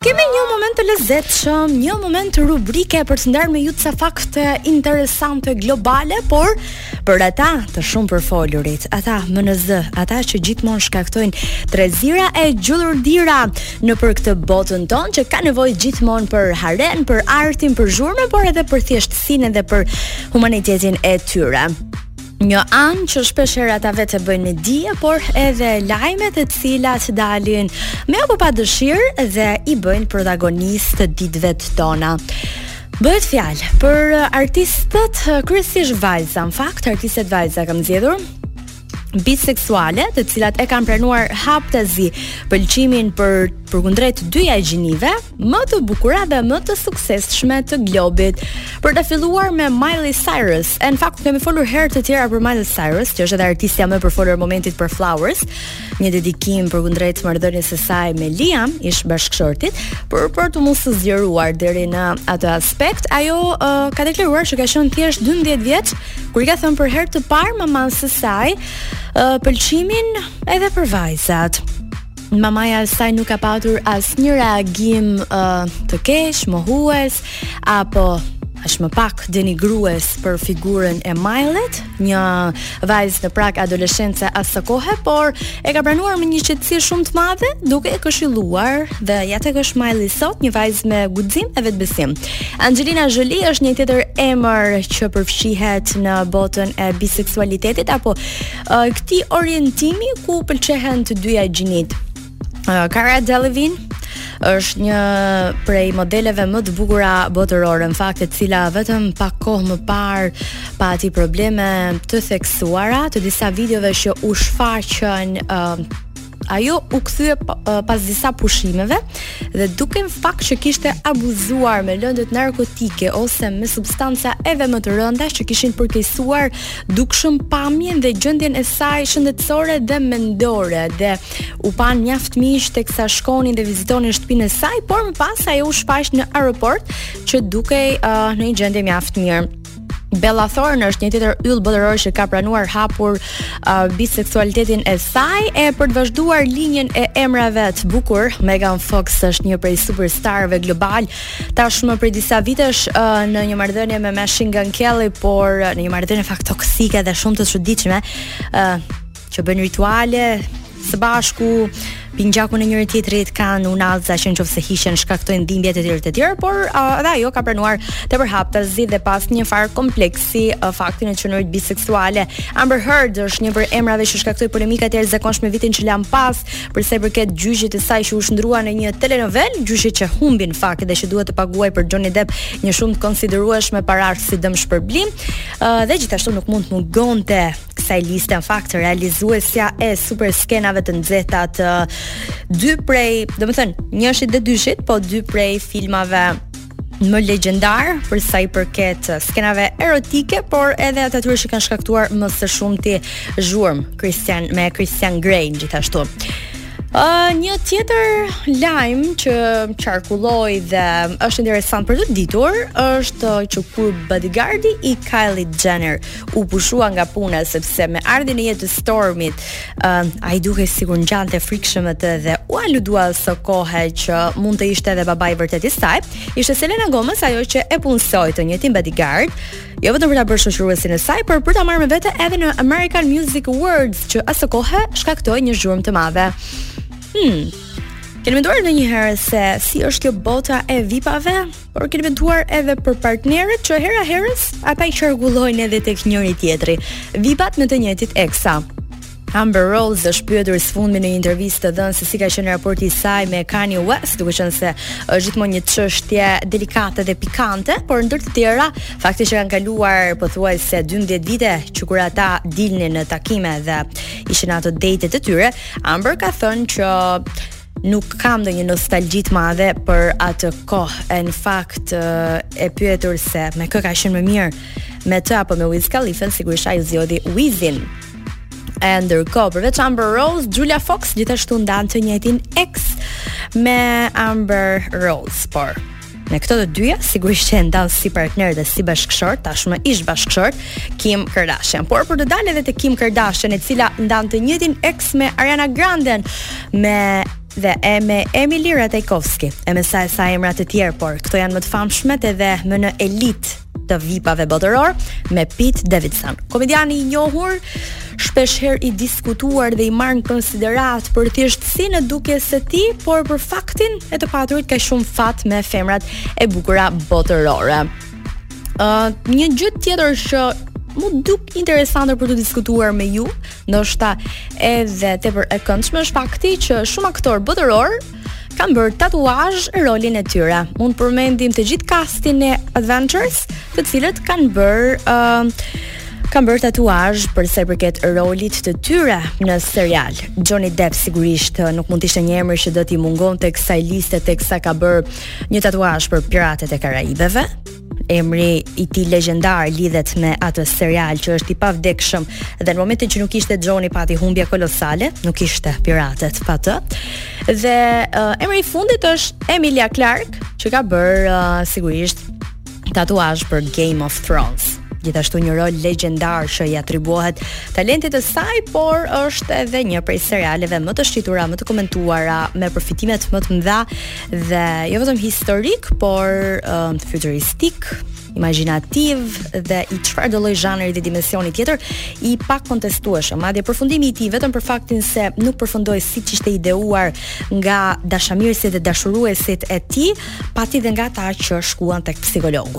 Kemi një moment të lezetshëm, një moment rubrike për të ndarë me ju ca fakte interesante globale, por për ata të shumëpërfolurit, ata më në zë, ata që gjithmonë shkaktojnë trazira e gjullurdira nëpër këtë botën tonë që ka nevojë gjithmonë për harenë, për artin, për zhurmën, por edhe për thjeshtësinë dhe për humanitetin e tyre. Një anë që shpesh herë ata vetë e bëjnë me dije, por edhe lajmet e cilat dalin me apo pa dëshirë dhe i bëjnë protagonistë të ditëve tona. Bëhet fjalë për artistet kryesisht vajza, në fakt artistet vajza kam zgjedhur, biseksuale, të cilat e kanë pranuar haptazi pëlqimin për për kundrejt dyja gjinive, më të bukura dhe më të suksesshme të globit. Për të filluar me Miley Cyrus, e në fakt kemi folur herë të tjera për Miley Cyrus, që është edhe artistja më e përfolur e momentit për Flowers, një dedikim përkundrejt marrëdhënies së saj me Liam, ish-bashkëshortit, por për të mos u zgjeruar deri në atë aspekt, ajo uh, ka deklaruar se ka qenë thjesht 12 vjeç kur i ka thënë për herë të parë mamës së saj uh, pëlqimin edhe për vajzat. mamaja e saj nuk ka patur asnjë reagim uh, të keq, mohues apo aq më pak denigrues për figurën e Majlit, një vajzë në prag adoleshence asaj kohe, por e ka pranuar me një qetësi shumë të madhe, duke e këshilluar dhe ja tek është Majli sot, një vajzë me guxim e vetëbesim. Angelina Jolie është një tjetër emër që përfshihet në botën e biseksualitetit apo uh, këtij orientimi ku pëlqehen të dyja gjinitë. Uh, Cara Delevingne është një prej modeleve më të bukura botërore, në fakt e cila vetëm pak kohë më parë pati probleme të theksuara të disa videove që u shfaqën uh, Ajo u kthye pas disa pushimeve dhe dukej në fakt që kishte abuzuar me lëndët narkotike ose me substanca edhe më të rënda që kishin përkeqësuar dukshëm pamjen dhe gjendjen e saj shëndetësore dhe mendore dhe u panë mjaft miq teksa shkonin dhe vizitonin shtëpinë e saj, por më pas ajo u shfaq në aeroport që dukej uh, në një gjendje mjaft mirë. Bella Thorne është një tjetër yll botëror që ka pranuar hapur uh, biseksualitetin e saj e për të vazhduar linjën e emrave të bukur, Megan Fox është një prej superstarëve globalë. Tashmë prej disa vitesh uh, në një marrëdhënie me Machine Gun Kelly, por uh, në një marrëdhënie në fakt toksike dhe shumë të çuditshme. Uh, që bëjnë rituale së bashku, pinë gjakun e njëri tjetrit, kanë unaza që nëse hiqen shkaktojnë dhimbje e të tjera e të tjera, por uh, edhe ajo ka pranuar tepër haptazi dhe pa asnjë farë kompleksi uh, faktin e qenurit biseksuale. Amber Heard është një prej emrave që shkaktoi polemika të jashtëzakonshme vitin që lamë pas, për sa i përket gjyqit të saj që u shndërrua në një telenovelë, gjyqi që humbi në fakt dhe që duhet të paguajë për Johnny Depp një shumë të konsiderueshme parash si dëmshpërblim, uh, dhe gjithashtu nuk mund të mungonte kësaj liste në fakt realizuesja e super skenave të nxehta të dy prej, domethënë, njëshit dhe dyshit, po dy prej filmave më legjendarë për sa i përket skenave erotike, por edhe ato atyre që kanë shkaktuar më së shumti zhurmë, Christian me Christian Grey gjithashtu. Uh, një tjetër lajm që qarkulloi dhe është interesant për të ditur është që kur bodyguardi i Kylie Jenner u pushua nga puna sepse me ardhjen në jetë të Stormit, uh, ai dukej sikur ngjante frikshëm me të dhe u aludua asokohe që mund të ishte edhe babai i vërtetë i saj, ishte Selena Gomez ajo që e punësoi të njëjtin bodyguard, jo vetëm për ta bërë shoqëruesin e saj, por për ta marrë me vete edhe në American Music Awards që asokohe shkaktoi një zhurmë të madhe. Hmm. Keni menduar ndonjëherë se si është kjo bota e vipave? por keni menduar edhe për partnerët që hera-herës ata i qarkullojnë edhe tek njëri tjetri. Vipat me të njëjtit eksa. Amber Rose është pyetur së fundmi në një intervistë të dhënë se si ka qenë raporti i saj me Kanye West, duke qenë se është gjithmonë një çështje delikate dhe pikante, por ndër të tjera, fakti që kanë kaluar pothuajse 12 vite që kur ata dilnin në takime dhe ishin ato date të tyre, Amber ka thënë që nuk kam ndonjë nostalgji të madhe për atë kohë. E në fakt e pyetur se me kë ka qenë më mirë me të apo me Wiz Khalifa, sigurisht ai zgjodhi Wizin. E ndërkohë, përveç Amber Rose, Julia Fox gjithashtu ndan të njëjtin ex me Amber Rose, por Me këto të dyja, sigurisht që e ndan si partner dhe si bashkëshort, tashmë ish-bashkëshort, Kim Kardashian. Por për të dalë edhe te Kim Kardashian, e cila ndan të njëjtin eks me Ariana Grande, me dhe e me Emily Ratajkowski, e me sa e sa emra të tjerë, por këto janë më të famshmet edhe më në elitë të vipave botërorë me Pete Davidson. Komediani i njohur shpeshherë i diskutuar dhe i marrë në konsideratë për thjeshtësinë e dukjes së tij, por për faktin e të paturit kaq shumë fat me femrat e bukura botërore. Uh, një gjë tjetër që m'u duk interesante për ta diskutuar me ju, ndoshta edhe tepër e këndshme është fakti që shumë aktorë botërorë kanë bërë tatuazh rolin e tyre. Mund të përmendim të gjithë castin e Adventures, të cilët kanë bërë uh, kanë bërë tatuazh për sa i përket rolit të tyre në serial. Johnny Depp sigurisht uh, nuk mund të ishte një emër që do t'i mungonte kësaj liste teksa ka bërë një tatuazh për Piratet e Karaibeve. emri i tij legjendar lidhet me atë serial që është i pavdekshëm dhe në momentin që nuk ishte Johnny pati humbje kolosale, nuk ishte piratet pa të. Dhe uh, emri i fundit është Emilia Clarke, që ka bërë uh, sigurisht tatuazh për Game of Thrones gjithashtu një rol legjendar që i atribuohet talentit të saj, por është edhe një prej serialeve më të shitura, më të komentuara, me përfitimet më të mëdha dhe jo vetëm historik, por uh, futuristik, imagjinativ dhe i çfarëdolloj zhanri dhe dimensioni tjetër i pakontestueshëm. Madje përfundimi i tij vetëm për faktin se nuk përfundoi siç ishte ideuar nga dashamirësit dhe dashuruesit e tij, pati dhe nga ata që shkuan tek psikologu.